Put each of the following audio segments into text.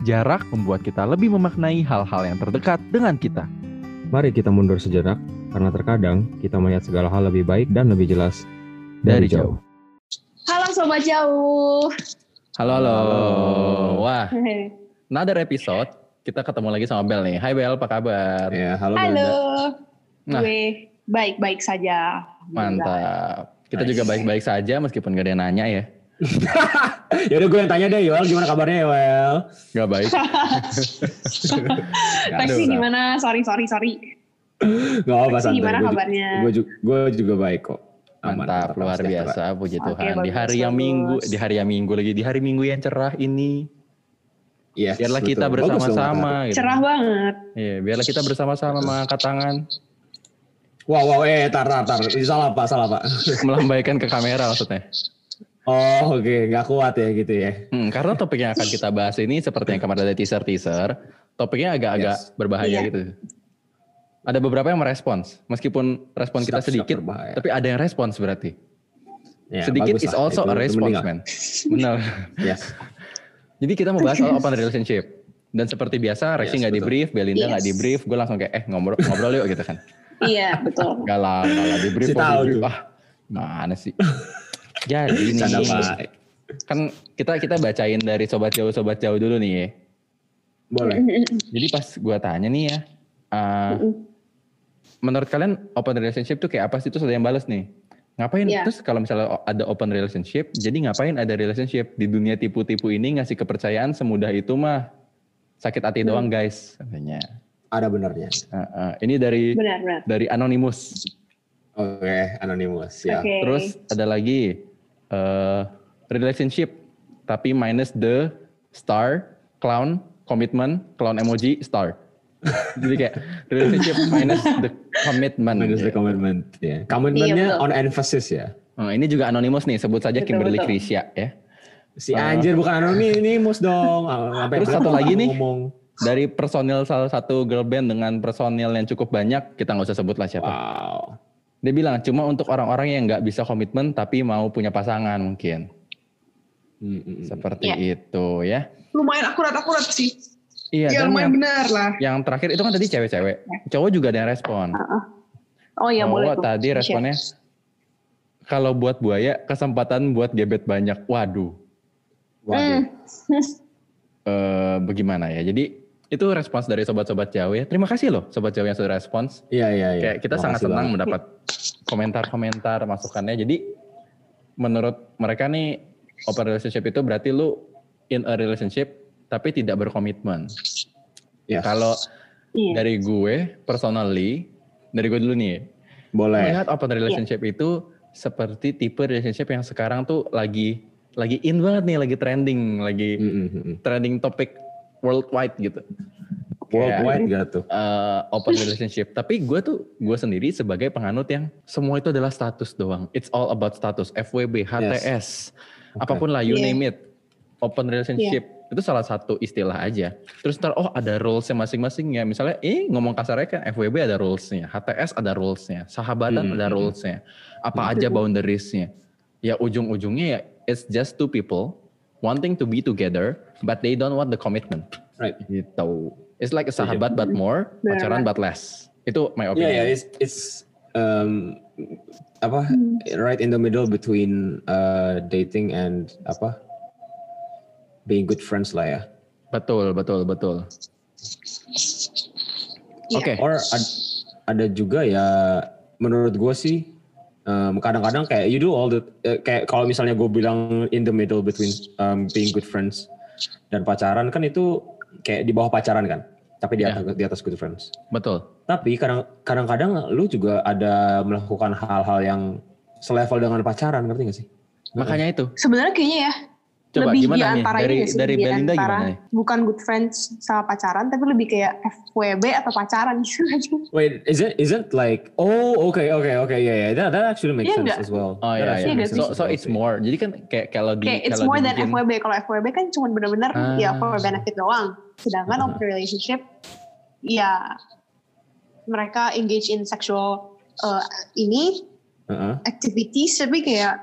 Jarak membuat kita lebih memaknai hal-hal yang terdekat dengan kita. Mari kita mundur sejenak, karena terkadang kita melihat segala hal lebih baik dan lebih jelas dari, Dari jauh. Halo Sobat Jauh. Halo, halo. Wah, another episode. Kita ketemu lagi sama Bel nih. Hai Bel, apa kabar? Ya, halo, Halo. Nah. Gue baik-baik saja. Mantap. Kita Nice. juga baik-baik saja meskipun gak ada yang nanya ya. ya udah gue yang tanya deh, Yoel gimana kabarnya Yoel? Gak baik. Taksi gimana? Sorry, sorry, sorry. Gak apa-apa Taksi santai. gimana Gue kabarnya? Gue juga, gue juga baik kok. Aman, Mantap, luar biasa. Puji Oke, Tuhan. Di bagus, hari yang minggu, di hari yang minggu lagi, di hari minggu yang cerah ini. Yes, Biarlah betul. kita bersama-sama. gitu. Cerah banget. Iya, biarlah kita bersama-sama mengangkat tangan, Wow, wow, eh, tar, tar, tar. Salah pak, salah pak. melambaikan ke kamera maksudnya. Oh, oke, nggak kuat ya gitu ya. Hmm, karena topik yang akan kita bahas ini seperti yang kemarin ada teaser-teaser, topiknya agak-agak Yes. berbahaya Iya. gitu. Ada beberapa yang merespons, meskipun respon kita Siap, siap, sedikit, berbahaya. tapi ada yang respons berarti. Ya, sedikit is lah. also Itu- a response, man. Benar. Yes. Jadi kita mau bahas soal open relationship. Dan seperti biasa, Rexi Yes, nggak di betul. brief, Belinda nggak Yes. di brief, gue langsung kayak eh ngobrol ngobrol yuk gitu kan. Iya, betul. Gak lah, gak lah di brief, Si kok tahu di. Ah, mana sih? Jadi nih, kan kita kita bacain dari sobat jauh sobat jauh dulu nih ya. Boleh. Jadi pas gue tanya nih ya, uh, menurut kalian open relationship tuh kayak apa sih? Terus ada yang balas nih. Ngapain? Iya. Terus kalau misalnya ada open relationship, jadi ngapain ada relationship? Di dunia tipu-tipu ini ngasih kepercayaan semudah itu mah sakit hati doang guys katanya. Ada benernya. Uh, uh, ini dari Benar, benar. dari Anonymous. Oke, anonimus ya. Oke. Terus ada lagi uh, relationship tapi minus the star, clown, commitment, clown emoji, star. Jadi kayak relationship minus the commitment. Minus the Ya. commitment. Ya. Commitmentnya Iya, betul. on emphasis ya. Oh, ini juga anonymous nih, sebut saja Kimberly. Krisya ya. Si Ah. anjir bukan anonimus dong. Sampai Terus satu lagi nih. Ngomong. Dari personil salah satu girl band dengan personil yang cukup banyak, kita nggak usah sebut lah siapa. Wow. Dia bilang cuma untuk orang-orang yang nggak bisa komitmen tapi mau punya pasangan mungkin. Hmm. Seperti Iya. itu ya. lumayan akurat-akurat sih. Iya, ya lumayan yang, benar lah. yang terakhir itu kan tadi cewek-cewek. Cowok juga ada yang respon. Oh iya, boleh Cowok tadi Share. responnya kalau buat buaya kesempatan buat gebet banyak. Waduh. Waduh. Hmm. Eh bagaimana ya? Jadi itu respons dari sobat-sobat jauh ya. Terima kasih loh sobat jauh yang sudah respons. Iya, iya, iya. Kayak kita Makasih sangat senang banget. mendapat komentar-komentar masukannya. Jadi menurut mereka nih open relationship itu berarti lu in a relationship tapi tidak berkomitmen. Yes. Kalau Iya. dari gue personally, dari gue dulu nih, Boleh. melihat open relationship itu seperti tipe relationship yang sekarang tuh lagi lagi in banget nih, lagi trending, lagi hmm, hmm. trending topik worldwide gitu. Worldwide gak tuh? Eh, open relationship. Tapi gue tuh gue sendiri sebagai penganut yang semua itu adalah status doang. It's all about status. FWB, HTS, Oke. apa pun lah, you Iya. name it. Open relationship itu salah satu istilah aja. Terus ntar oh ada rulesnya masing-masing ya. Misalnya eh ngomong kasarnya kan FWB ada rulesnya, HTS ada rulesnya, sahabatan Hmm, ada hmm, rulesnya. Apa aja boundariesnya? Ya ujung-ujungnya ya it's just two people wanting to be together, but they don't want the commitment. Right. Gitu. It's like a sahabat but more, Benar. pacaran but less. Itu my opinion. yeah, it's, it's um, apa right in the middle between uh, dating and apa being good friends lah ya. Betul, betul, betul. Iya. Oke. Or ad- ada juga ya menurut gue sih um, kadang-kadang kayak you do all the eh, kayak kalau misalnya gue bilang in the middle between um, being good friends dan pacaran kan itu kayak di bawah pacaran kan, tapi di Iya. atas di atas good friends. Betul. Tapi kadang kadang-kadang lu juga ada melakukan hal-hal yang selevel dengan pacaran, ngerti gak sih? Makanya itu. Sebenarnya kayaknya ya Coba lebih gimana di nih? antara Dari sih? dari Belinda antara gimana nih? Bukan good friends sama pacaran, tapi lebih kayak FWB atau pacaran gitu aja. Wait, is it is it like oh okay okay okay yeah yeah that that actually makes Iya sense nggak? as well. Oh iya, actually iya. makes So so it's more. Jadi kan kayak kalau di Kayak it's kalau more than dibikin- FWB. Kalau FWB kan cuma benar-benar ya Ah. for benefit doang. Sedangkan Ah. open relationship ya mereka engage in sexual uh, ini Uh-uh. activities tapi kayak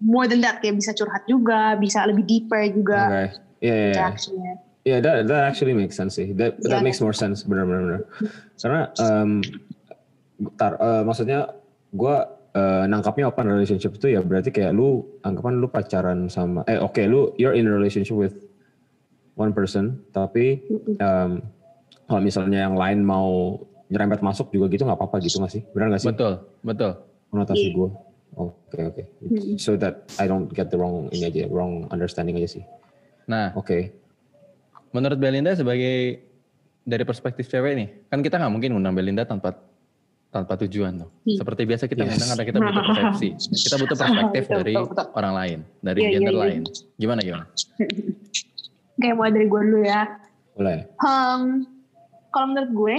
more than that kayak bisa curhat juga, bisa lebih deeper juga Okay. Yeah, yeah, yeah. Yeah, that that actually makes sense sih. That that Iya. makes more sense, benar-benar. benar. Karena um, tar, eh, maksudnya gue nangkapnya open relationship itu ya berarti kayak lu anggapan lu pacaran sama eh oke lu you're in a relationship with one person tapi um, kalau misalnya yang lain mau nyerempet masuk juga gitu nggak apa-apa gitu nggak sih? Benar nggak sih? Betul, betul. Konotasi Iya. gue. Oke oke. So that I don't get the wrong ini aja, wrong understanding aja sih. Nah, Oke. menurut Belinda sebagai dari perspektif cewek nih, kan kita nggak mungkin undang Belinda tanpa tanpa tujuan tuh. Hmm. Seperti biasa kita Yes. undang karena kita butuh persepsi. Kita butuh perspektif Betul, dari betul, betul. orang lain, dari Iya, iya, gender iya. lain. Gimana gimana? Kayak mulai dari gue dulu ya. Boleh. Hmm, kalau menurut gue,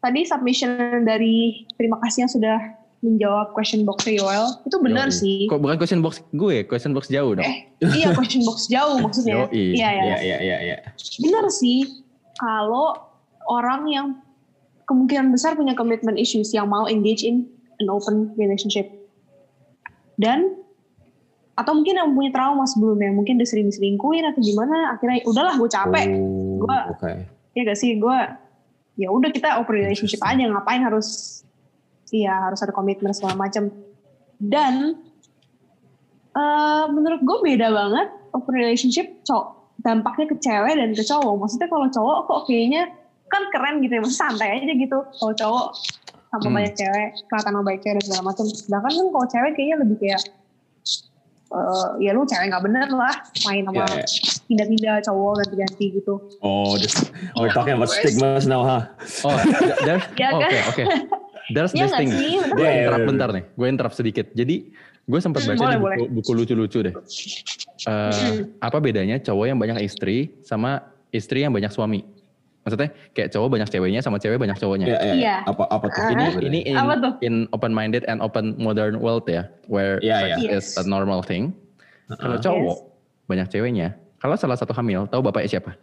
tadi submission dari terima kasih yang sudah menjawab question box Yoel, itu benar Yoi. sih. Kok bukan question box gue, question box jauh dong. Eh, iya question box jauh maksudnya. Yoi. Iya, iya. Iya iya iya iya. Benar sih, kalau orang yang kemungkinan besar punya commitment issues yang mau engage in an open relationship. Dan atau mungkin yang punya trauma sebelumnya, mungkin dia sering diselingkuhin atau gimana, akhirnya udahlah gue capek. Oh, Gua- Oke. ya gak sih gue ya udah kita open relationship aja ngapain harus iya harus ada komitmen segala macam dan eh menurut gue beda banget open relationship cowok dampaknya ke cewek dan ke cowok maksudnya kalau cowok kok kayaknya kan keren gitu ya santai aja gitu kalau cowok sama Hmm. banyak cewek kelihatan sama cewek dan segala macam sedangkan kan kalau cewek kayaknya lebih kayak eh ya lu cewek nggak bener lah main sama Iya, iya. pindah-pindah cowok ganti-ganti gitu Oh, this, we're talking about stigmas now, huh? Oh, th- there's, Ya oh, kan? oke oke. There's Iya this nggak thing. Gue nggak? interrupt Iya, iya, bentar nih. Gue interrupt sedikit. Jadi gue sempat Hmm, baca boleh, di buku, buku lucu-lucu deh. Eh, Apa bedanya cowok yang banyak istri sama istri yang banyak suami? Maksudnya kayak cowok banyak ceweknya sama cewek banyak cowoknya. Iya, iya. Iya. Apa apa tuh? Ini Apa ini in, Apa tuh? in open minded and open modern world ya, where Iya, sex iya. is a normal thing. Kalau Uh-uh. cowok banyak ceweknya, kalau salah satu hamil, tahu bapaknya siapa?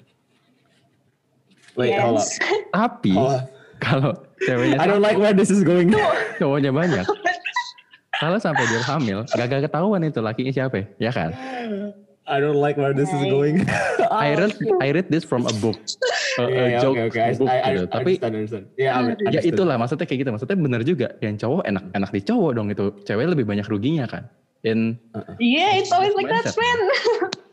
Wait, hold up. Yes. Tapi Hold up. Kalau ceweknya I don't like where this is going. cowoknya banyak. Kalau sampai dia hamil, gagal ketahuan itu lakinya siapa, ya kan? I don't like where this is Okay. going. I read I read this from a book, a, a iya, joke oke oke. I, book I, I, gitu. Tapi understand, understand. Yeah, I ya itulah maksudnya kayak gitu. Maksudnya benar juga. Yang cowok enak enak di cowok dong itu. Cewek lebih banyak ruginya kan. In Yeah, it's always like that, man.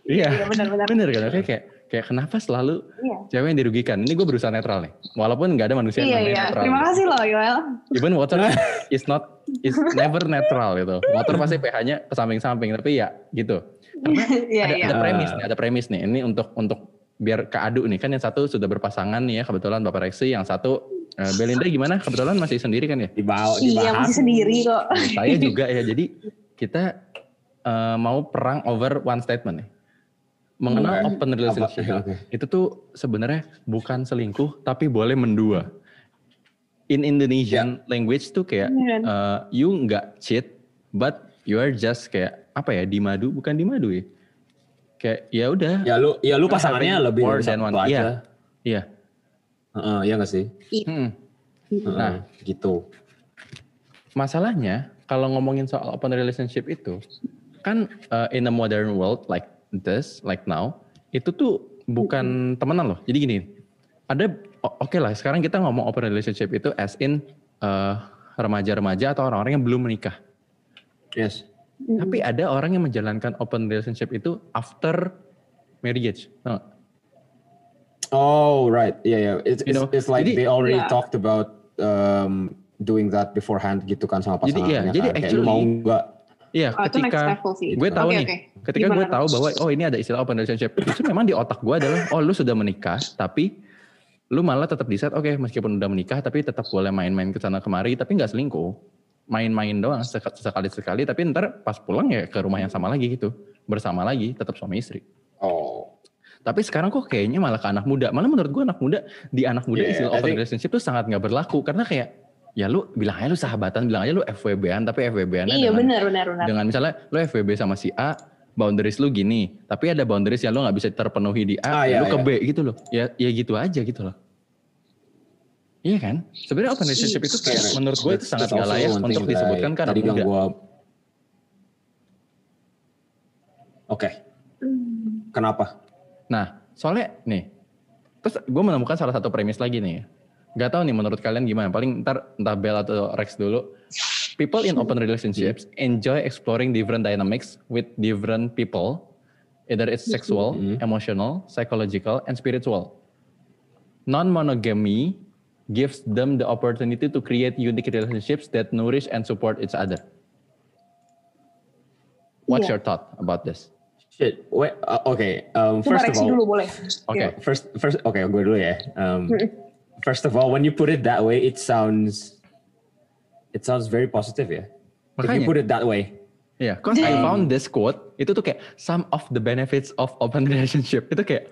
iya Iya, benar-benar. bener kan. Kayak kayak kenapa selalu Iya. cewek yang dirugikan? Ini gue berusaha netral nih. Walaupun nggak ada manusia Iya, yang namanya iya. netral. Terima kasih loh, Yoel. Even water is not is never netral gitu. Water pasti pH-nya ke samping-samping tapi ya gitu. Karena Iya, ada, iya. ada premis nih, ada premis nih. Ini untuk untuk biar keadu nih kan yang satu sudah berpasangan nih ya kebetulan Bapak Reksi, yang satu eh, Belinda gimana? Kebetulan masih sendiri kan ya? Dibawa, Iya, masih sendiri kok. Saya juga ya. Jadi kita eh, mau perang over one statement nih. Mengenal Oke. open relationship Apa- oke. itu tuh sebenarnya bukan selingkuh tapi boleh mendua. In Indonesian language tuh kayak Beneran. eh, you nggak cheat but you are just kayak apa ya di madu bukan di madu ya. Kayak ya udah. Ya lu, ya lu pasangannya lebih more than one. aja. Iya. Iya. Heeh, iya nggak sih? Hmm. Heeh, Nah. gitu. Masalahnya kalau ngomongin soal open relationship itu kan uh, in a modern world like this, like now, itu tuh bukan temenan loh. Jadi gini, ada oke lah sekarang kita ngomong open relationship itu as in uh, remaja-remaja atau orang-orang yang belum menikah. Yes. Tapi ada orang yang menjalankan open relationship itu after marriage. Nggak? Oh right, yeah yeah. It's You it's, know, it's like jadi- they already Yeah. talked about um, doing that beforehand gitu kan sama Jadi, pasangannya. iya, jadi kan. Kayak lu actually- mau nggak? Iya, Oh, itu ketika gue tahu Oke, nih, oke. ketika gue tahu bahwa oh ini ada istilah open relationship, itu memang di otak gue adalah oh lu sudah menikah, tapi lu malah tetap decide oke meskipun udah menikah tapi tetap boleh main-main ke sana kemari, tapi nggak selingkuh, main-main doang sek- sekali sekali, tapi ntar pas pulang ya ke rumah yang sama lagi gitu, bersama lagi, tetap suami istri. Oh. Tapi sekarang kok kayaknya malah ke anak muda, malah menurut gue anak muda di anak muda Yeah, istilah I open think- relationship tuh sangat nggak berlaku karena kayak ya lu bilang aja lu sahabatan, bilang aja lu FWB-an, tapi FWB-an Iya, benar, benar, benar. dengan misalnya lo FWB sama si A boundaries lu gini tapi ada boundaries yang lo nggak bisa terpenuhi di Ah, A ya iya, lu ke iya. B gitu loh ya ya gitu aja gitu loh iya kan sebenarnya open relationship itu kayak Right. menurut gue itu That's- sangat that's gak layak untuk disebutkan kan tadi yang muda gua Oke, Hmm. kenapa? nah soalnya nih terus gue menemukan salah satu premis lagi nih. Gak tahu nih menurut kalian gimana. Paling ntar entah Bell atau Rex dulu. People in open relationships enjoy exploring different dynamics with different people, either it's sexual, emotional, psychological, and spiritual. Non-monogamy gives them the opportunity to create unique relationships that nourish and support each other. What's Iya. your thought about this? Shit. Wait, uh, okay. Um, Coba first of Rexy all, dulu boleh. Oke. Iya. first, first, okay, gue dulu ya. Um, first of all, when you put it that way, it sounds, it sounds very positive ya. If you put it that way. Yeah, cause I found this quote itu tuh kayak some of the benefits of open relationship itu kayak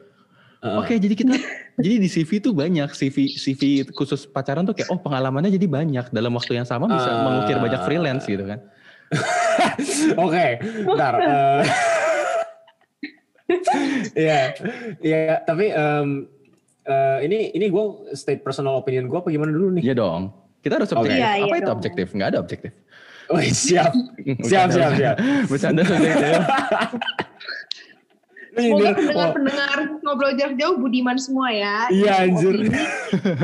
Uh, oke jadi kita jadi di CV tuh banyak CV CV khusus pacaran tuh kayak oh pengalamannya jadi banyak dalam waktu yang sama bisa Ah. mengukir banyak freelance gitu kan. Oke, ntar. eh, Iya, iya. Tapi em, eh, ini ini gue state personal opinion gue apa gimana dulu nih? Iya dong. Kita harus objektif. Iya, iya Apa itu dong. objektif? Nggak ada objektif. Oh, siap, siap, siap, siap. Bercanda subjektif. Ini Semoga oh, pendengar-pendengar ngobrol jarak jauh budiman semua ya. Iya, anjir. opini.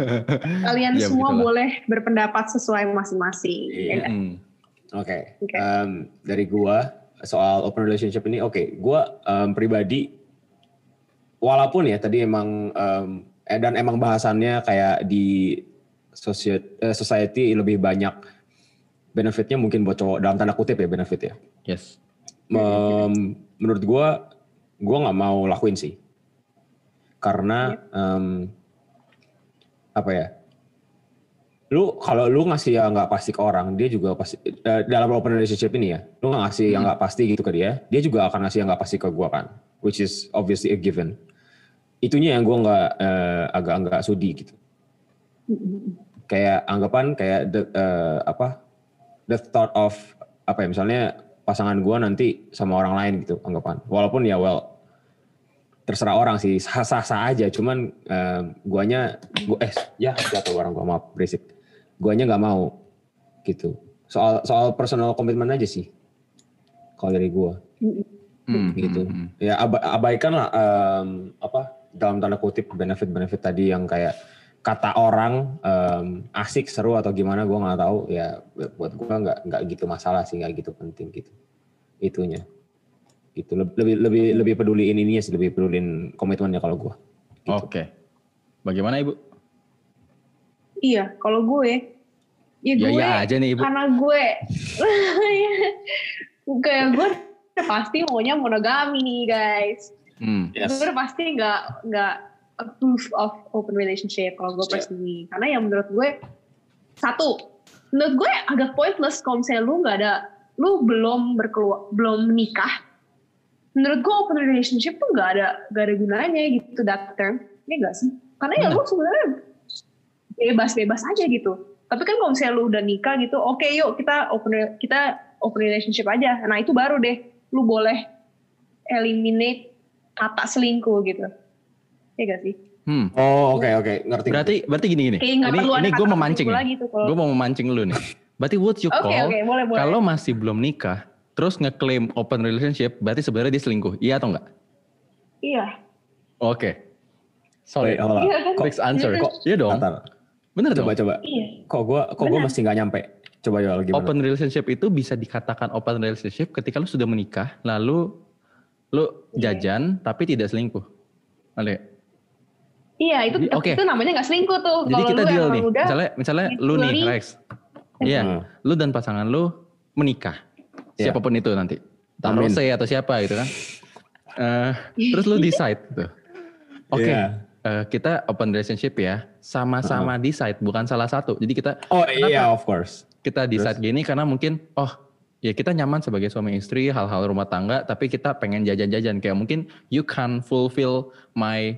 Kalian Iya, semua begitulah. boleh berpendapat sesuai masing-masing. Iya. Ya? Hmm. Oke, Oke. em, dari gua soal open relationship ini, oke, gua em, pribadi, walaupun ya tadi emang em, eh, dan emang bahasannya kayak di society, eh, society lebih banyak benefitnya mungkin buat cowok dalam tanda kutip ya benefit ya. Yes. Mem- menurut gua, gua nggak mau lakuin sih, karena em, apa ya? Lu kalau lu ngasih yang nggak pasti ke orang, dia juga pasti eh, dalam open relationship ini ya, lu nggak ngasih yang nggak pasti gitu ke dia, dia juga akan ngasih yang nggak pasti ke gua kan, which is obviously a given. Itunya yang gua nggak eh, agak nggak sudi gitu. Kayak anggapan kayak the, eh, apa the thought of apa ya misalnya pasangan gua nanti sama orang lain gitu anggapan. Walaupun ya well terserah orang sih sah-sah aja cuman eh, guanya gua eh ya jatuh orang gua maaf berisik. Guanya nggak mau gitu. Soal soal personal komitmen aja sih. Kalau dari gua Hmm, gitu. hmm, hmm. Ya aba- abaikan lah em, apa dalam tanda kutip benefit-benefit tadi yang kayak kata orang em, asik seru atau gimana gua nggak tahu ya buat gua nggak nggak gitu masalah sih nggak gitu penting gitu itunya gitu Leb- lebih lebih lebih peduliin ininya sih lebih peduliin komitmennya kalau gua Oke. Bagaimana ibu? Iya, kalau gue, ya Ya gue, iya aja nih ibu. karena gue, kayak gue udah pasti maunya monogami nih guys. Hmm. Yes. Gue pasti nggak nggak approve of open relationship kalau gue Yeah. personally. Karena yang menurut gue satu, menurut gue agak pointless kalau misalnya lu nggak ada, lu belum berkeluar, belum menikah. Menurut gue open relationship tuh nggak ada nggak ada gunanya gitu that term, ya nggak sih? Karena ya Benar. lu sebenarnya bebas-bebas aja gitu. Tapi kan kalau misalnya lu udah nikah gitu, oke yuk kita open kita open relationship aja. Nah itu baru deh, lu boleh eliminate kata selingkuh gitu. Ya gak sih? Hmm. oh oke oke ngerti Berarti berarti gini gini. Kayak Ini ini gue lagi tuh kalau- Gue mau memancing lu nih. Berarti would you call oke boleh boleh. kalau masih belum nikah terus ngeklaim open relationship berarti sebenarnya dia selingkuh. Iya atau enggak? Iya. Oke. Sorry. Wait, on. Iya kan? Quick answer. Iya kan? Iya dong. Bentar. Bener coba dong. coba Iya. kok gua kok gua Benar. masih nggak nyampe coba ya gimana Open relationship itu bisa dikatakan open relationship ketika lu sudah menikah lalu lu Iya. jajan tapi tidak selingkuh. Ale. Iya itu Jadi, oke. itu namanya gak selingkuh tuh. Jadi kita lu deal nih. udah Misalnya misalnya lu nih Rex. Iya. Hmm. Lu dan pasangan lu menikah. Iya. Siapa pun itu nanti. Entah Amin. Rose atau siapa gitu kan. Eh, terus lu decide gitu. Oke. Iya. eh, kita open relationship ya. Sama-sama decide bukan salah satu. Jadi kita oh iya of course kita decide gini karena mungkin oh ya kita nyaman sebagai suami istri hal-hal rumah tangga tapi kita pengen jajan-jajan. Kayak mungkin you can fulfill my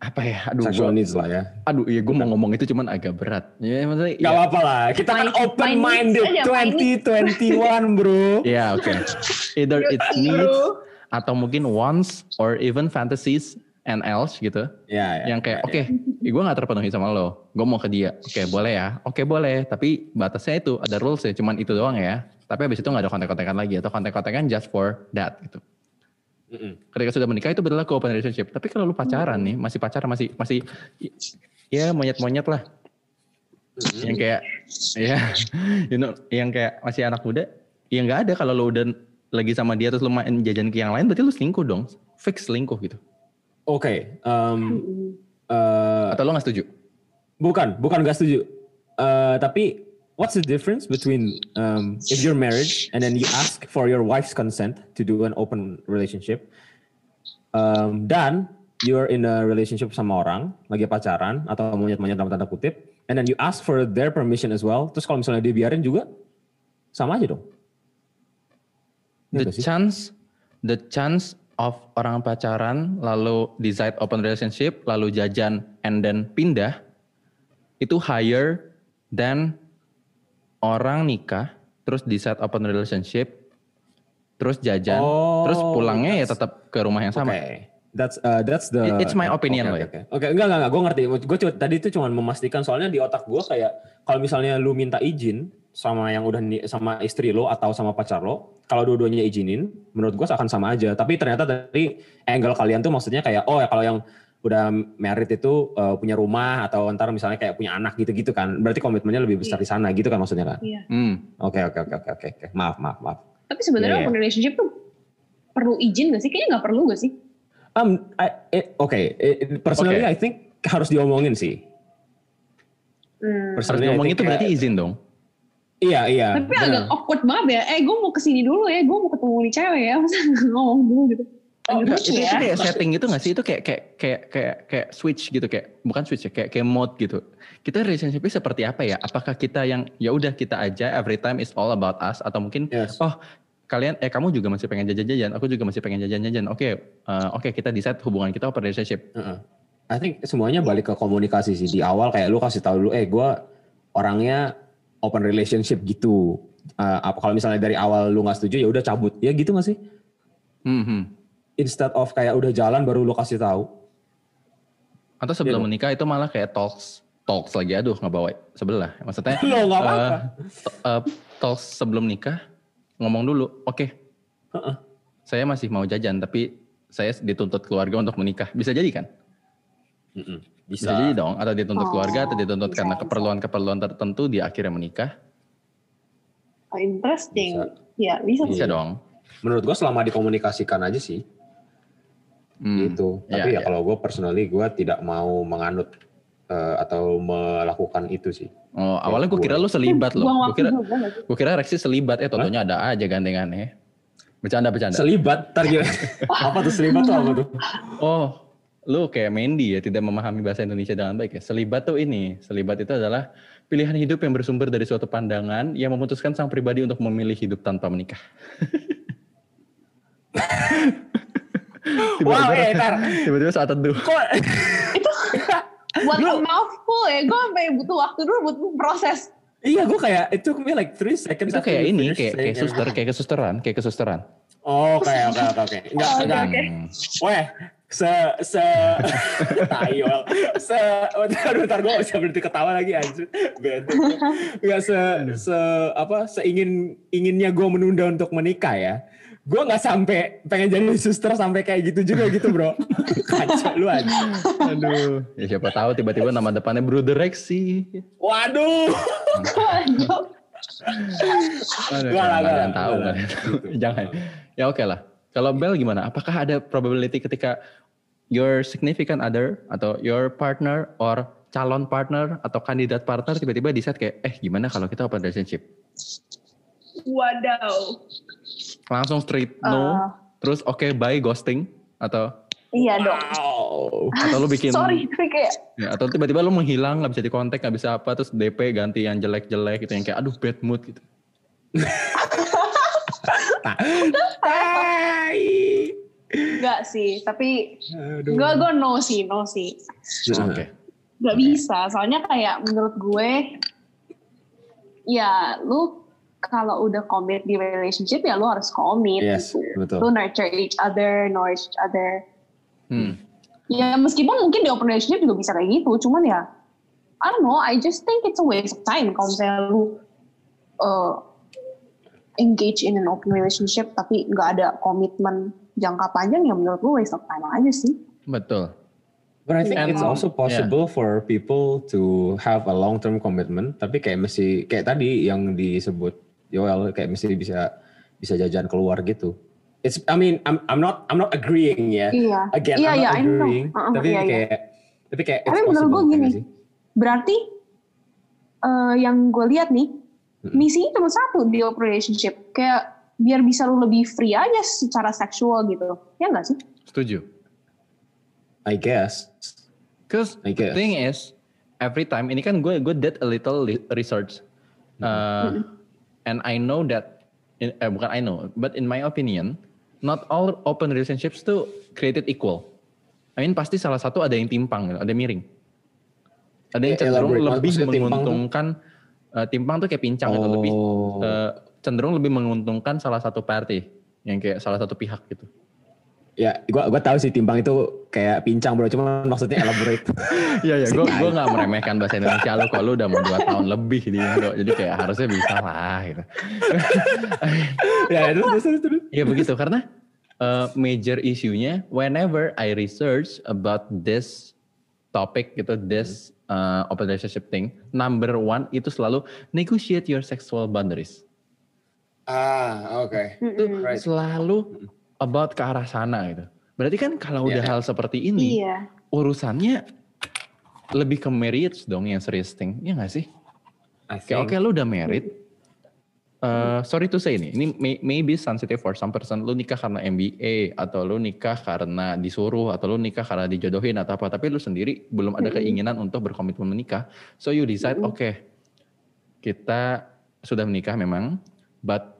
apa ya aduh sexual gua, needs lah ya. Aduh iya gue mau ngomong itu cuman agak berat. Ya maksudnya Gak ya, apa-apa lah, kita kan open minded aja, main 2021 bro. ya oke. Either it's Yoi, needs atau mungkin wants or even fantasies and else gitu Ya, ya. yang kayak ya, oke gue nggak terpenuhi sama lo gue mau ke dia oke boleh ya oke boleh tapi batasnya itu ada rules ya cuman itu doang ya tapi habis itu nggak ada kontak-kontakan lagi atau kontak-kontakan just for that gitu Mm-mm. Ketika sudah menikah itu berlaku open relationship. Tapi kalau lu pacaran nih, masih pacaran masih masih ya monyet-monyet lah. Mm-mm. Yang kayak ya you know, yang kayak masih anak muda, ya nggak ada kalau lu udah lagi sama dia terus lu main jajan ke yang lain berarti lu selingkuh dong. Fix selingkuh gitu. Oke, um, Mm-mm. eh, Atau lu nggak setuju? bukan, bukan gak setuju. Eh, tapi what's the difference between um, if you're married and then you ask for your wife's consent to do an open relationship, um, dan you're in a relationship sama orang lagi pacaran atau monyet-monyet dalam tanda kutip, and then you ask for their permission as well. Terus kalau misalnya dia biarin juga sama aja dong. Iya the nggak chance the chance of orang pacaran lalu decide open relationship lalu jajan and then pindah itu higher than orang nikah terus decide open relationship terus jajan Oh, terus pulangnya ya tetap ke rumah yang sama Oke. That's uh, that's the It- it's my opinion loh Oke, ya. oke. Oke, enggak enggak enggak, gue ngerti. Gue tadi itu cuma memastikan soalnya di otak gue kayak kalau misalnya lu minta izin sama yang udah ni- sama istri lo atau sama pacar lo, kalau dua-duanya izinin, menurut gue akan sama aja. Tapi ternyata dari angle kalian tuh maksudnya kayak oh ya kalau yang udah married itu uh, punya rumah atau ntar misalnya kayak punya anak gitu-gitu kan. Berarti komitmennya lebih besar di sana gitu kan maksudnya kan. Iya. hmm. Oke oke oke oke oke. oke. Maaf maaf maaf. Tapi sebenarnya Iya, iya. open relationship tuh perlu izin gak sih? Kayaknya nggak perlu gak sih? Um, eh, oke, eh, personally Oke. I think harus diomongin sih. Hmm. harus Personally, ngomong think itu berarti izin dong Iya iya. Tapi benar. agak awkward banget ya. Eh gue mau ke sini dulu ya. Gue mau ketemu nih cewek ya. Masa ngomong dulu gitu. Oh, Agak enggak, lucu itu, ya. itu kayak setting gitu gak sih? Itu kayak kayak kayak kayak kayak switch gitu kayak bukan switch ya, kayak kayak mode gitu. Kita relationship seperti apa ya? Apakah kita yang ya udah kita aja every time is all about us atau mungkin Yes. oh kalian eh kamu juga masih pengen jajan-jajan, aku juga masih pengen jajan-jajan. Oke, eh, oke kita decide hubungan kita open relationship. Heeh. I think semuanya balik ke komunikasi sih di awal kayak lu kasih tahu dulu eh gue orangnya open relationship gitu. Eh, apa kalau misalnya dari awal lu nggak setuju ya udah cabut ya gitu nggak sih? Hmm, hmm. Instead of kayak udah jalan baru lu kasih tahu. Atau sebelum Iya. menikah itu malah kayak talks talks lagi aduh nggak bawa sebelah. Maksudnya Lo nggak apa-apa. eh, t- eh, talks sebelum nikah ngomong dulu, oke Heeh. saya masih mau jajan tapi saya dituntut keluarga untuk menikah. Bisa jadi kan? Mm-mm. Bisa, Bisa. jadi dong. Atau dituntut Oh, keluarga atau dituntut bisa, karena keperluan-keperluan tertentu di akhirnya menikah. Oh, interesting. Bisa. Ya bisa. Bisa dong. Menurut gue selama dikomunikasikan aja sih Hmm. gitu. Iya, Tapi ya iya. kalau gue personally gue tidak mau menganut eh, atau melakukan itu sih. Oh, awalnya gue kira lu selibat loh. Gue kira gue kira Rexy selibat eh totonya ada aja gandengannya. Bercanda bercanda. Selibat, tar gimana? apa tuh selibat tuh apa tuh? Oh, lu kayak Mandy ya tidak memahami bahasa Indonesia dengan baik ya. Selibat tuh ini, selibat itu adalah pilihan hidup yang bersumber dari suatu pandangan yang memutuskan sang pribadi untuk memilih hidup tanpa menikah. Wow, eh, tar. tiba-tiba saat teduh. Kok Itu buat mouthful ya. Gue sampai butuh waktu dulu buat proses. Iya, gue kayak it took me like three seconds. Itu kayak ini, kayak kayak suster, kayak kesusteran, kayak kesusteran. Oh, oke oke oke oke. Enggak Oh, enggak. oke. Weh, se se tayol. Se bentar bentar gue bisa berhenti ketawa lagi anjir. Bete. Enggak se se apa seingin inginnya gue menunda untuk menikah ya. Gue nggak sampai pengen jadi suster sampai kayak gitu juga gitu bro. Kacau lu aja. Aduh, ya siapa tahu tiba-tiba nama depannya Bruder Rexy. Waduh. Aduh, Nggak lah, nggak ada nggak yang tahu, lah. nggak ada yang tahu. Jangan. Kalau Bel gimana? Apakah ada probability ketika your significant other atau your partner or calon partner atau kandidat partner tiba-tiba decide kayak, eh gimana kalau kita open relationship? Wadaw. Langsung straight no, Ah. terus oke bye ghosting atau Iya dong. Wow. atau lu bikin Sorry, kayak ya, atau tiba-tiba lu menghilang nggak bisa dikontak nggak bisa apa terus DP ganti yang jelek-jelek gitu yang kayak aduh bad mood gitu. Tai. enggak sih. Tapi gue gue no sih, no sih. Oke. Gak bisa, soalnya kayak menurut gue, ya lu kalau udah commit di relationship ya lu harus commit Yes, gitu. betul. Lu nurture each other, nourish each other. Hmm. Ya meskipun mungkin di open relationship juga bisa kayak gitu, cuman ya I don't know, I just think it's a waste of time kalau misalnya lu uh, engage in an open relationship tapi nggak ada komitmen jangka panjang ya menurut gue waste of time aja sih. Betul. But I think And- it's also possible for people to have a long term commitment, tapi kayak mesti kayak tadi yang disebut Yoel kayak mesti bisa bisa jajan keluar gitu. It's I mean I'm I'm not I'm not agreeing ya. Iya. Again Iya, I'm not know. agreeing, Uh-uh, tapi iya, iya. kayak tapi kayak Tapi it's menurut gue possible, gini, berarti eh, yang gue lihat nih. Misinya cuma satu di open relationship. Kayak biar bisa lu lebih free aja secara seksual gitu. Ya nggak sih? Setuju. I guess. Cause I the guess. thing is, every time ini kan gue gue did a little li- research, uh, and I know that, in, eh, bukan I know, but in my opinion, not all open relationships tuh created equal. I mean pasti salah satu ada yang timpang, gitu, ada yang miring. Ada yang Eh, cenderung lebih timpang tuh? Eh, timpang tuh kayak pincang gitu, lebih Oh. eh, cenderung lebih menguntungkan salah satu party, yang kayak salah satu pihak gitu. Ya, gua gua tahu sih timbang itu kayak pincang bro, cuma maksudnya elaborate. Iya ya, gue gue nggak meremehkan bahasa Indonesia lo, kalau lu udah mau dua tahun lebih di Indo, jadi kayak harusnya bisa lah gitu. ya, terus terus terus. Iya begitu karena uh, major isunya whenever I research about this topic gitu, this uh, open relationship thing, number one itu selalu negotiate your sexual boundaries. Ah, oke. Itu Right. selalu about ke arah sana gitu. Berarti kan kalau udah Iya. hal seperti ini, Iya. urusannya lebih ke marriage dong yang serius thing, ya nggak sih? Kayak oke think. lu udah married. Uh, sorry to say nih, ini may- maybe sensitive for some person. Lu nikah karena MBA atau lu nikah karena disuruh atau lu nikah karena dijodohin atau apa. Tapi lu sendiri belum ada keinginan untuk berkomitmen menikah. So you decide, oke, kita sudah menikah memang, but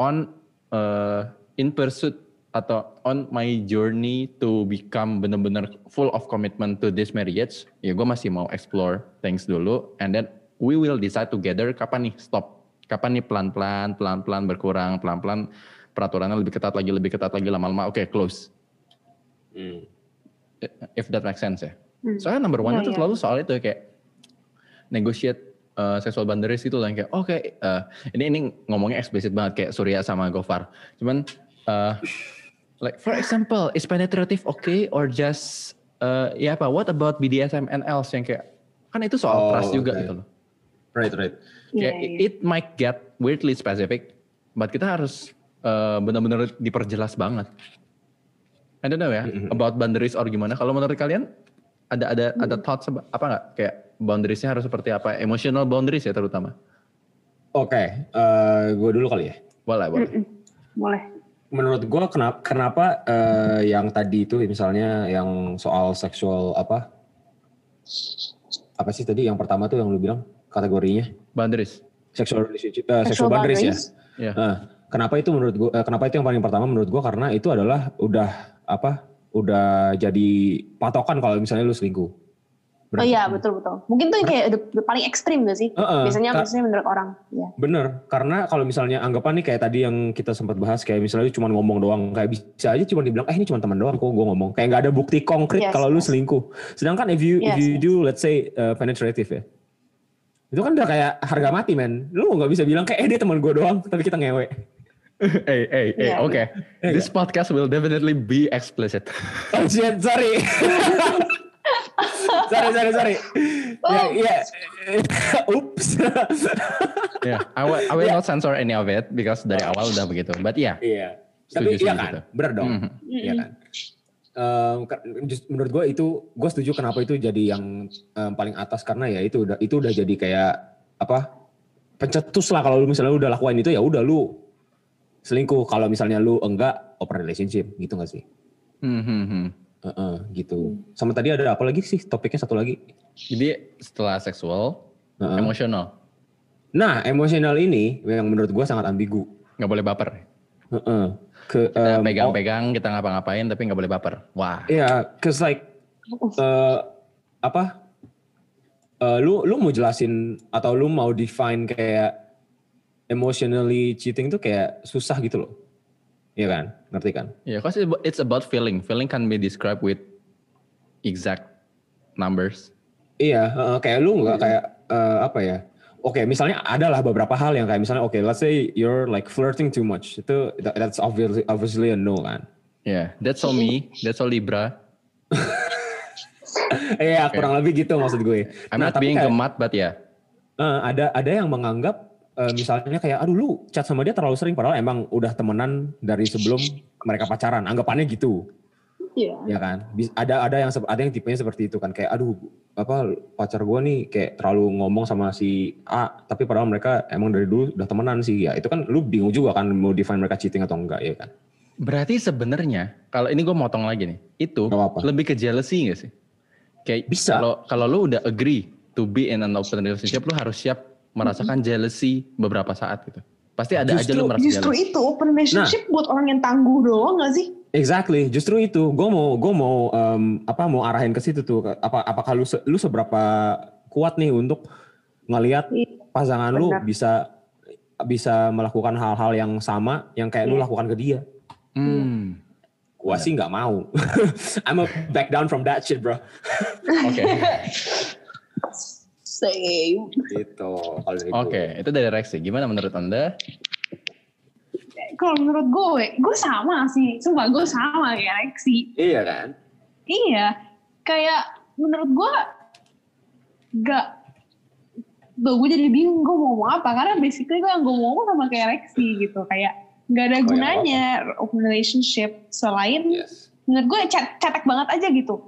on uh, in pursuit atau on my journey to become benar-benar full of commitment to this marriage, ya gue masih mau explore things dulu, and then we will decide together kapan nih stop, kapan nih pelan-pelan, pelan-pelan berkurang, pelan-pelan peraturannya lebih ketat lagi, lebih ketat lagi, lama-lama oke close, Hmm. if that makes sense ya. Hmm. Soalnya number one Iya, itu iya. selalu soal itu kayak negotiate uh, sexual boundaries gitu lah yang kayak oke uh, ini ini ngomongnya eksplisit banget kayak Surya sama Gofar. Cuman uh, like for example is penetrative okay or just uh, ya apa what about BDSM and else yang kayak kan itu soal Oh, trust juga oke. gitu loh. Right, right. Iya, Kayak iya. it might get weirdly specific, but kita harus uh, benar-benar diperjelas banget. I don't know ya about boundaries or gimana. Kalau menurut kalian ada ada ada thoughts apa nggak kayak boundariesnya harus seperti apa? Emotional boundaries ya terutama. Oke, gue dulu kali ya. Boleh boleh. Mm-mm. Boleh. Menurut gue kenapa kenapa eh, yang tadi itu misalnya yang soal seksual apa apa sih tadi yang pertama tuh yang lu bilang kategorinya Boundaries. sexual relationship eh, Sexual sexual boundaries, ya. boundaries. Ya. Nah, kenapa itu menurut gua eh, kenapa itu yang paling pertama menurut gua karena itu adalah udah apa? Udah jadi patokan kalau misalnya lu selingkuh. Oh iya betul betul. Mungkin tuh yang kayak the paling ekstrim gak sih? Heeh, biasanya Kak. biasanya menurut orang. Ya. Bener, karena kalau misalnya anggapan nih kayak tadi yang kita sempat bahas kayak misalnya cuma ngomong doang, kayak bisa aja cuma dibilang, eh ini cuma teman doang kok gue ngomong, kayak nggak ada bukti konkret Yes, kalau lu yes. selingkuh. Sedangkan if you if Yes, you do let's say uh, penetrative ya, itu kan udah kayak harga mati men, lu nggak bisa bilang kayak eh dia teman gue doang, tapi kita ngewe. hey hey hey. Iya, Oke. This podcast will definitely be explicit. Oh shit, sorry. sorry, sorry, sorry. Ya, ya. Ups. yeah. I will I will not censor any of it because dari awal udah begitu. But yeah. Iya. Setuju, Tapi iya setuju kan, gitu. bener dong. Mhm. Iya kan. Just- menurut gue itu, gue setuju kenapa itu jadi yang em, paling atas karena ya itu udah itu udah jadi kayak apa pencetus lah kalau lu misalnya lu udah lakuin itu ya udah lu selingkuh kalau misalnya lu enggak open relationship gitu gak sih? Hmm, hmm, hmm. Heeh, gitu. Sama tadi ada apa lagi sih topiknya satu lagi? Jadi setelah seksual, Heeh. emosional, Nah emosional ini yang menurut gue sangat ambigu. nggak boleh baper. Heeh. Ke Kita em, pegang-pegang, kita ngapa-ngapain, tapi nggak boleh baper. Wah. Iya, cause like eh apa? eh, lu lu mau jelasin atau lu mau define kayak emotionally cheating tuh kayak susah gitu loh. Iya kan? Ngerti kan? Yeah, cause it- it's about feeling. Feeling can be described with exact numbers. Iya, heeh, kayak lu nggak kayak eh, apa ya? Oke, misalnya adalah beberapa hal yang kayak misalnya oke, let's say you're like flirting too much. Itu that- that's obviously obviously a no kan. Yeah, that's all me. That's all Libra. Iya, kurang lebih gitu maksud gue. I'm Nah, not tapi being kayak- gemat, but ya. Eh, ada ada yang menganggap eh, misalnya kayak aduh lu chat sama dia terlalu sering padahal emang udah temenan dari sebelum mereka pacaran anggapannya gitu Iya. ya kan ada ada yang ada yang tipenya seperti itu kan kayak aduh apa pacar gua nih kayak terlalu ngomong sama si A tapi padahal mereka emang dari dulu udah temenan sih ya itu kan lu bingung juga kan mau define mereka cheating atau enggak ya kan Berarti sebenarnya kalau ini gue motong lagi nih, itu Gak apa-apa. lebih ke jealousy gak sih? Kayak Bisa. Kalau kalau lu udah agree to be in an open relationship, lu harus siap merasakan jealousy beberapa saat gitu. Pasti ada aja lu merasa Justru jealous. itu open relationship buat orang yang tangguh doang gak sih? Exactly, justru itu. Gue mau gue mau em, apa mau arahin ke situ tuh. Apa apakah lu lu seberapa kuat nih untuk ngelihat Iya, pasangan lu benar. bisa bisa melakukan hal-hal yang sama yang kayak lu Iya. lakukan ke dia. Hmm. Gua sih nggak mau. I'm a back down from that shit, bro. Oke. Same. Gitu. Dari Oke, gue. itu dari Rexy. Gimana menurut Anda? Kalau menurut gue, gue sama sih. Sumpah gue sama kayak Lexi. Iya kan? Iya. Kayak menurut gue gak Tuh, gue jadi bingung gue mau ngomong apa karena basically gue yang gue mau ngomong sama kayak Lexi gitu kayak nggak ada Oh, ya, gunanya open relationship selain Yes. menurut gue cet- cetek banget aja gitu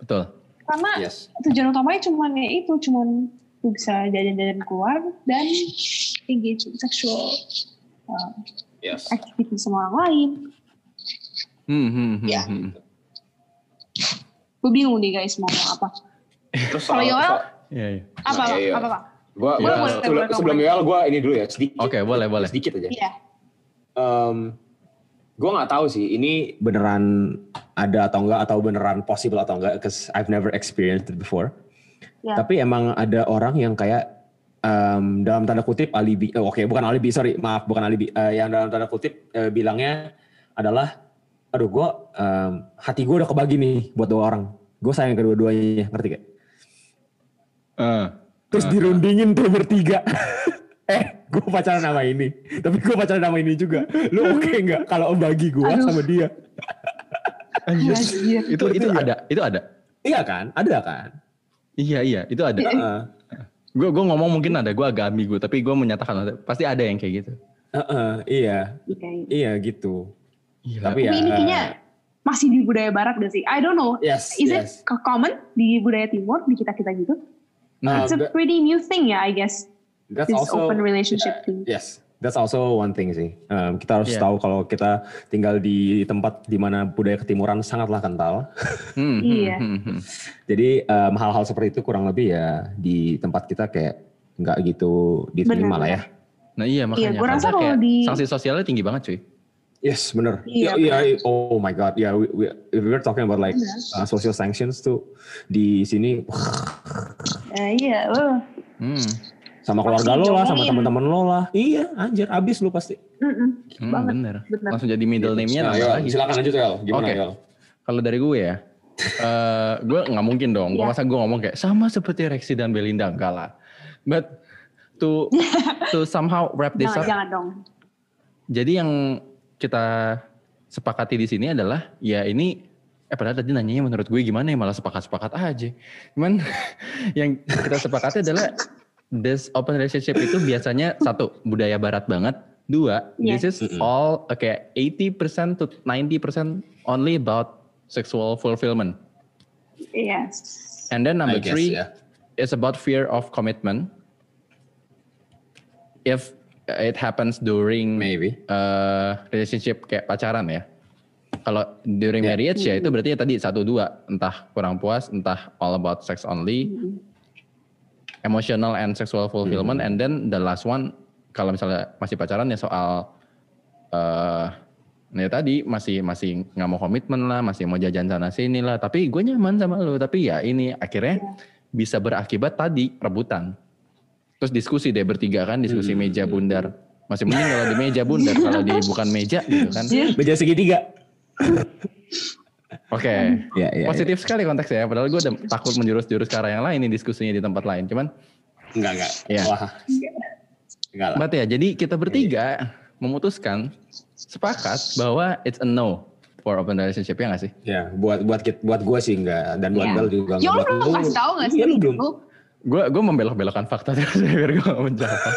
Betul. Karena Yes. tujuan utamanya cuman ya itu cuman lu bisa jajan-jajan keluar dan engage in sexual uh, Yes. activity sama orang lain Hmm, hmm, hmm, Ya. hmm. gue bingung nih guys mau apa Terus Kalau Yoel? Iya, iya. apa Nah, iya, iya. apa apa Gua, Boleh, gua- sebelum, boleh, sebelum. Yoel gue ini dulu ya sedikit. Oke, boleh, boleh. Sedikit aja. iya Um, gue nggak tahu sih ini beneran ada atau enggak atau beneran possible atau enggak because I've never experienced it before. Ya. Tapi emang ada orang yang kayak um, dalam tanda kutip alibi, oh, oke bukan alibi sorry maaf bukan alibi, Eh, yang dalam tanda kutip eh, bilangnya adalah, aduh gue um, hati gue udah kebagi nih buat dua orang, gue sayang kedua-duanya ngerti gak? Eh, Terus dirundingin tuh bertiga. eh, gue pacaran sama ini. Tapi gue pacaran sama ini juga. Lu oke nggak kalau bagi gue sama dia? Anjir. itu itu ada, itu ada. Iya kan? Ada kan? Iya, iya, itu ada. Gue gue ngomong mungkin ada, gue agak ambigu, tapi gue menyatakan ada. pasti ada yang kayak gitu. Heeh, iya. Oke. Iya gitu. Gila. Tapi ya Tapi ini kayaknya masih di budaya barat gak sih? I don't know. Yes, Is yes. it common di budaya timur di kita kita gitu? Nah, It's a pretty new thing ya, I guess. That's This also open relationship thing. Yes, that's also one thing sih. Um, kita harus Yeah. tahu kalau kita tinggal di tempat di mana budaya ketimuran sangatlah kental. hmm, Iya. hmm, hmm, hmm. Jadi um, hal-hal seperti itu kurang lebih ya di tempat kita kayak nggak gitu diterima Benar, lah ya. Nah iya makanya. gua rasa Karena kalau kayak di- sanksi sosialnya tinggi banget cuy. Yes, bener. Iya, Iya, iya. Oh my god, yeah. We, we, if were talking about like Benar. uh, social sanctions tuh di sini Eh, iya, uh. Hmm. Sama keluarga lo lah, sama teman-teman lo lah. Iya, anjir, abis lu pasti. Hmm, Banget. bener. bener. Langsung jadi middle name-nya Nah, silakan lanjut El. Gimana Oke. Yol? Kalau dari gue ya, eh gue nggak mungkin dong. Gue Iya. masa gue ngomong kayak sama seperti Rexy dan Belinda enggak lah. But to to somehow wrap this Jangan, up. jangan dong. Jadi yang kita sepakati di sini adalah ya ini eh padahal tadi nanyanya menurut gue gimana ya malah sepakat-sepakat aja. Cuman yang kita sepakati adalah this open relationship itu biasanya satu budaya barat banget, dua Yes. this is all okay 80% to 90% only about sexual fulfillment. Yes. And then number I guess, three ya. is about fear of commitment. If it happens during Maybe. uh, relationship kayak pacaran ya. Kalau during Yeah. marriage ya itu berarti ya tadi satu dua entah kurang puas, entah all about sex only, emotional and sexual fulfillment, and then the last one kalau misalnya masih pacaran ya soal uh, ya tadi masih masih nggak mau komitmen lah, masih mau jajan sana sini lah, tapi gue nyaman sama lu, tapi ya ini akhirnya bisa berakibat tadi rebutan. Terus diskusi deh bertiga kan, diskusi meja bundar. Masih mending kalau di meja bundar, kalau di bukan meja gitu kan. Meja segitiga. Oke. Iya, iya. Positif sekali konteksnya. Padahal gue udah takut menjurus-jurus ke arah yang lain nih diskusinya di tempat lain. Cuman, Enggak, enggak. Iya. Wah. Enggak lah. but ya, jadi kita bertiga memutuskan sepakat bahwa it's a no for open relationship ya gak sih? Ya, buat buat kit- buat gue sih enggak dan buat Iya. Bel juga. Ya enggak. lu belum lu- kasih tau gak sih? Iya, lu belum. Lu? Gue gue membelok-belokkan fakta terus biar gue gak menjawab.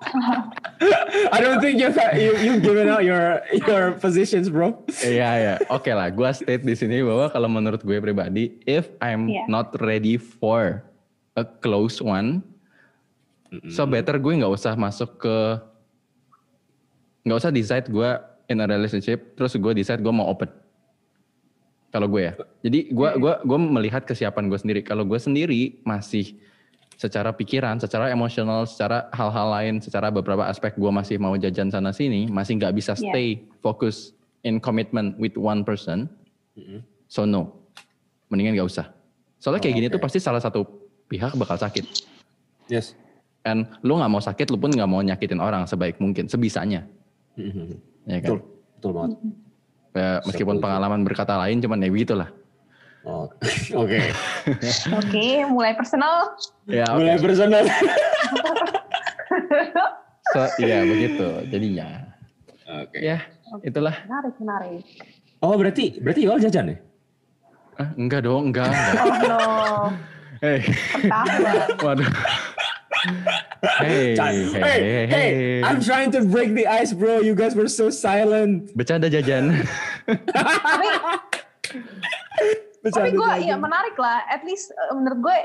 I don't think you've you you've given out your your positions, bro. Iya ya, oke lah. Gue state di sini bahwa kalau menurut gue pribadi, if I'm Iya. not ready for a close one, so better gue nggak usah masuk ke, nggak usah decide gue in a relationship, terus gue decide gue mau open. Kalau gue ya, jadi gue gua gue melihat kesiapan gue sendiri. Kalau gue sendiri masih secara pikiran, secara emosional, secara hal-hal lain, secara beberapa aspek gue masih mau jajan sana sini, masih nggak bisa Yeah. stay fokus in commitment with one person. So no, mendingan nggak usah. Soalnya kayak Oh, gini oke. tuh pasti salah satu pihak bakal sakit. Yes. And lu nggak mau sakit, lu pun nggak mau nyakitin orang sebaik mungkin, sebisanya. Ya kan? Betul, betul banget. Ya, meskipun Setuju. pengalaman berkata lain, cuman ya begitulah. Oh, oke. Oke, mulai personal. Ya, oke. Mulai personal. So, iya begitu jadinya. Oke. Ya, itulah. Menarik, menarik. Oh, berarti berarti Iwal jajan ya? Ah, enggak dong, enggak, enggak. Oh no, Hei, ketahuan. waduh. Hey, hey, hey, hey, hey, I'm trying to break the ice, bro. You guys were so silent. Bercanda jajan. Tapi gue ya menarik lah. At least eh, menurut gue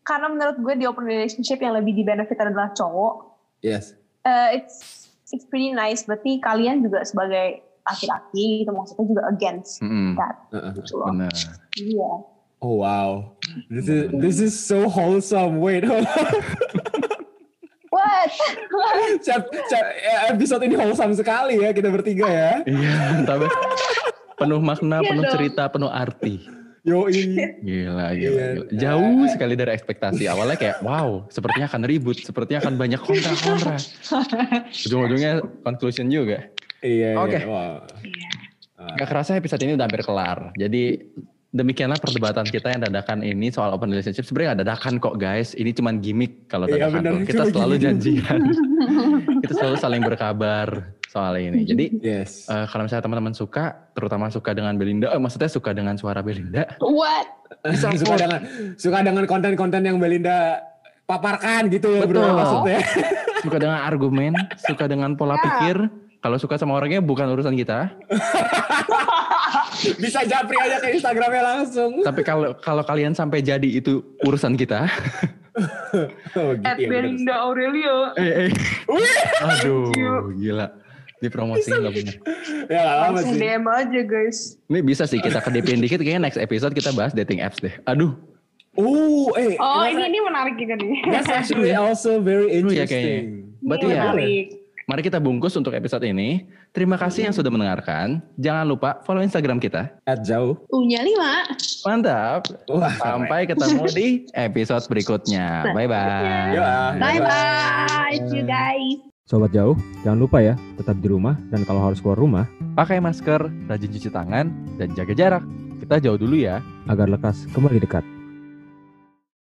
karena menurut gue di open relationship yang lebih di benefit adalah cowok. Yes. eh, it's it's pretty nice. Berarti kalian juga sebagai laki-laki itu maksudnya juga against Mm-mm, that. Uh-uh. gitu loh. bener. Iya. Oh wow. This is this is so wholesome. Wait, hold on. What? Chat- chat- episode ini wholesome sekali ya kita bertiga ya. Iya, tapi penuh makna, Iya penuh dong. cerita, penuh arti. Yo Gila, gila, Iya. gila. Jauh sekali dari ekspektasi. Awalnya kayak, wow, sepertinya akan ribut, sepertinya akan banyak kontra-kontra. Ujung-ujungnya conclusion juga. Iya. Oke. iya. Wow. Gak kerasa episode ini udah hampir kelar. Jadi demikianlah perdebatan kita yang dadakan ini soal open relationship. Sebenarnya gak dadakan kok guys. Ini cuman gimmick kalau Iya, dadakan. bener. tuh. Kita selalu gimmick. janjian. kita selalu saling berkabar soal ini. Jadi Yes. eh, kalau misalnya teman-teman suka, terutama suka dengan Belinda, eh, maksudnya suka dengan suara Belinda, What? suka dengan suka dengan konten-konten yang Belinda paparkan gitu ya bro Betul. maksudnya. suka dengan argumen, suka dengan pola Ya. pikir. Kalau suka sama orangnya bukan urusan kita. Bisa japri aja ke Instagramnya langsung. Tapi kalau kalau kalian sampai jadi itu urusan kita. Oh, gitu At ya. Belinda Aurelio. eh, eh. Wih. Aduh, gila. Dipromosiin nggak bener. Ya nggak apa Langsung sih. DM aja guys. Ini bisa sih kita kedipin dikit kayaknya next episode kita bahas dating apps deh. Aduh, Oh, eh. Oh ini ini menarik juga nih. That's actually also very Seru ya interesting. Berarti Ini ya, menarik. mari kita bungkus untuk episode ini. Terima kasih yang sudah mendengarkan. Jangan lupa follow Instagram kita. At jauh. Unya lima. Mantap. Wah, Sampai ketemu di episode berikutnya. Bye-bye. Ya, Bye bye, you guys. Sobat jauh, jangan lupa ya, tetap di rumah dan kalau harus keluar rumah, Pakai masker, rajin cuci tangan, dan jaga jarak. Kita jauh dulu ya. agar lekas kembali dekat.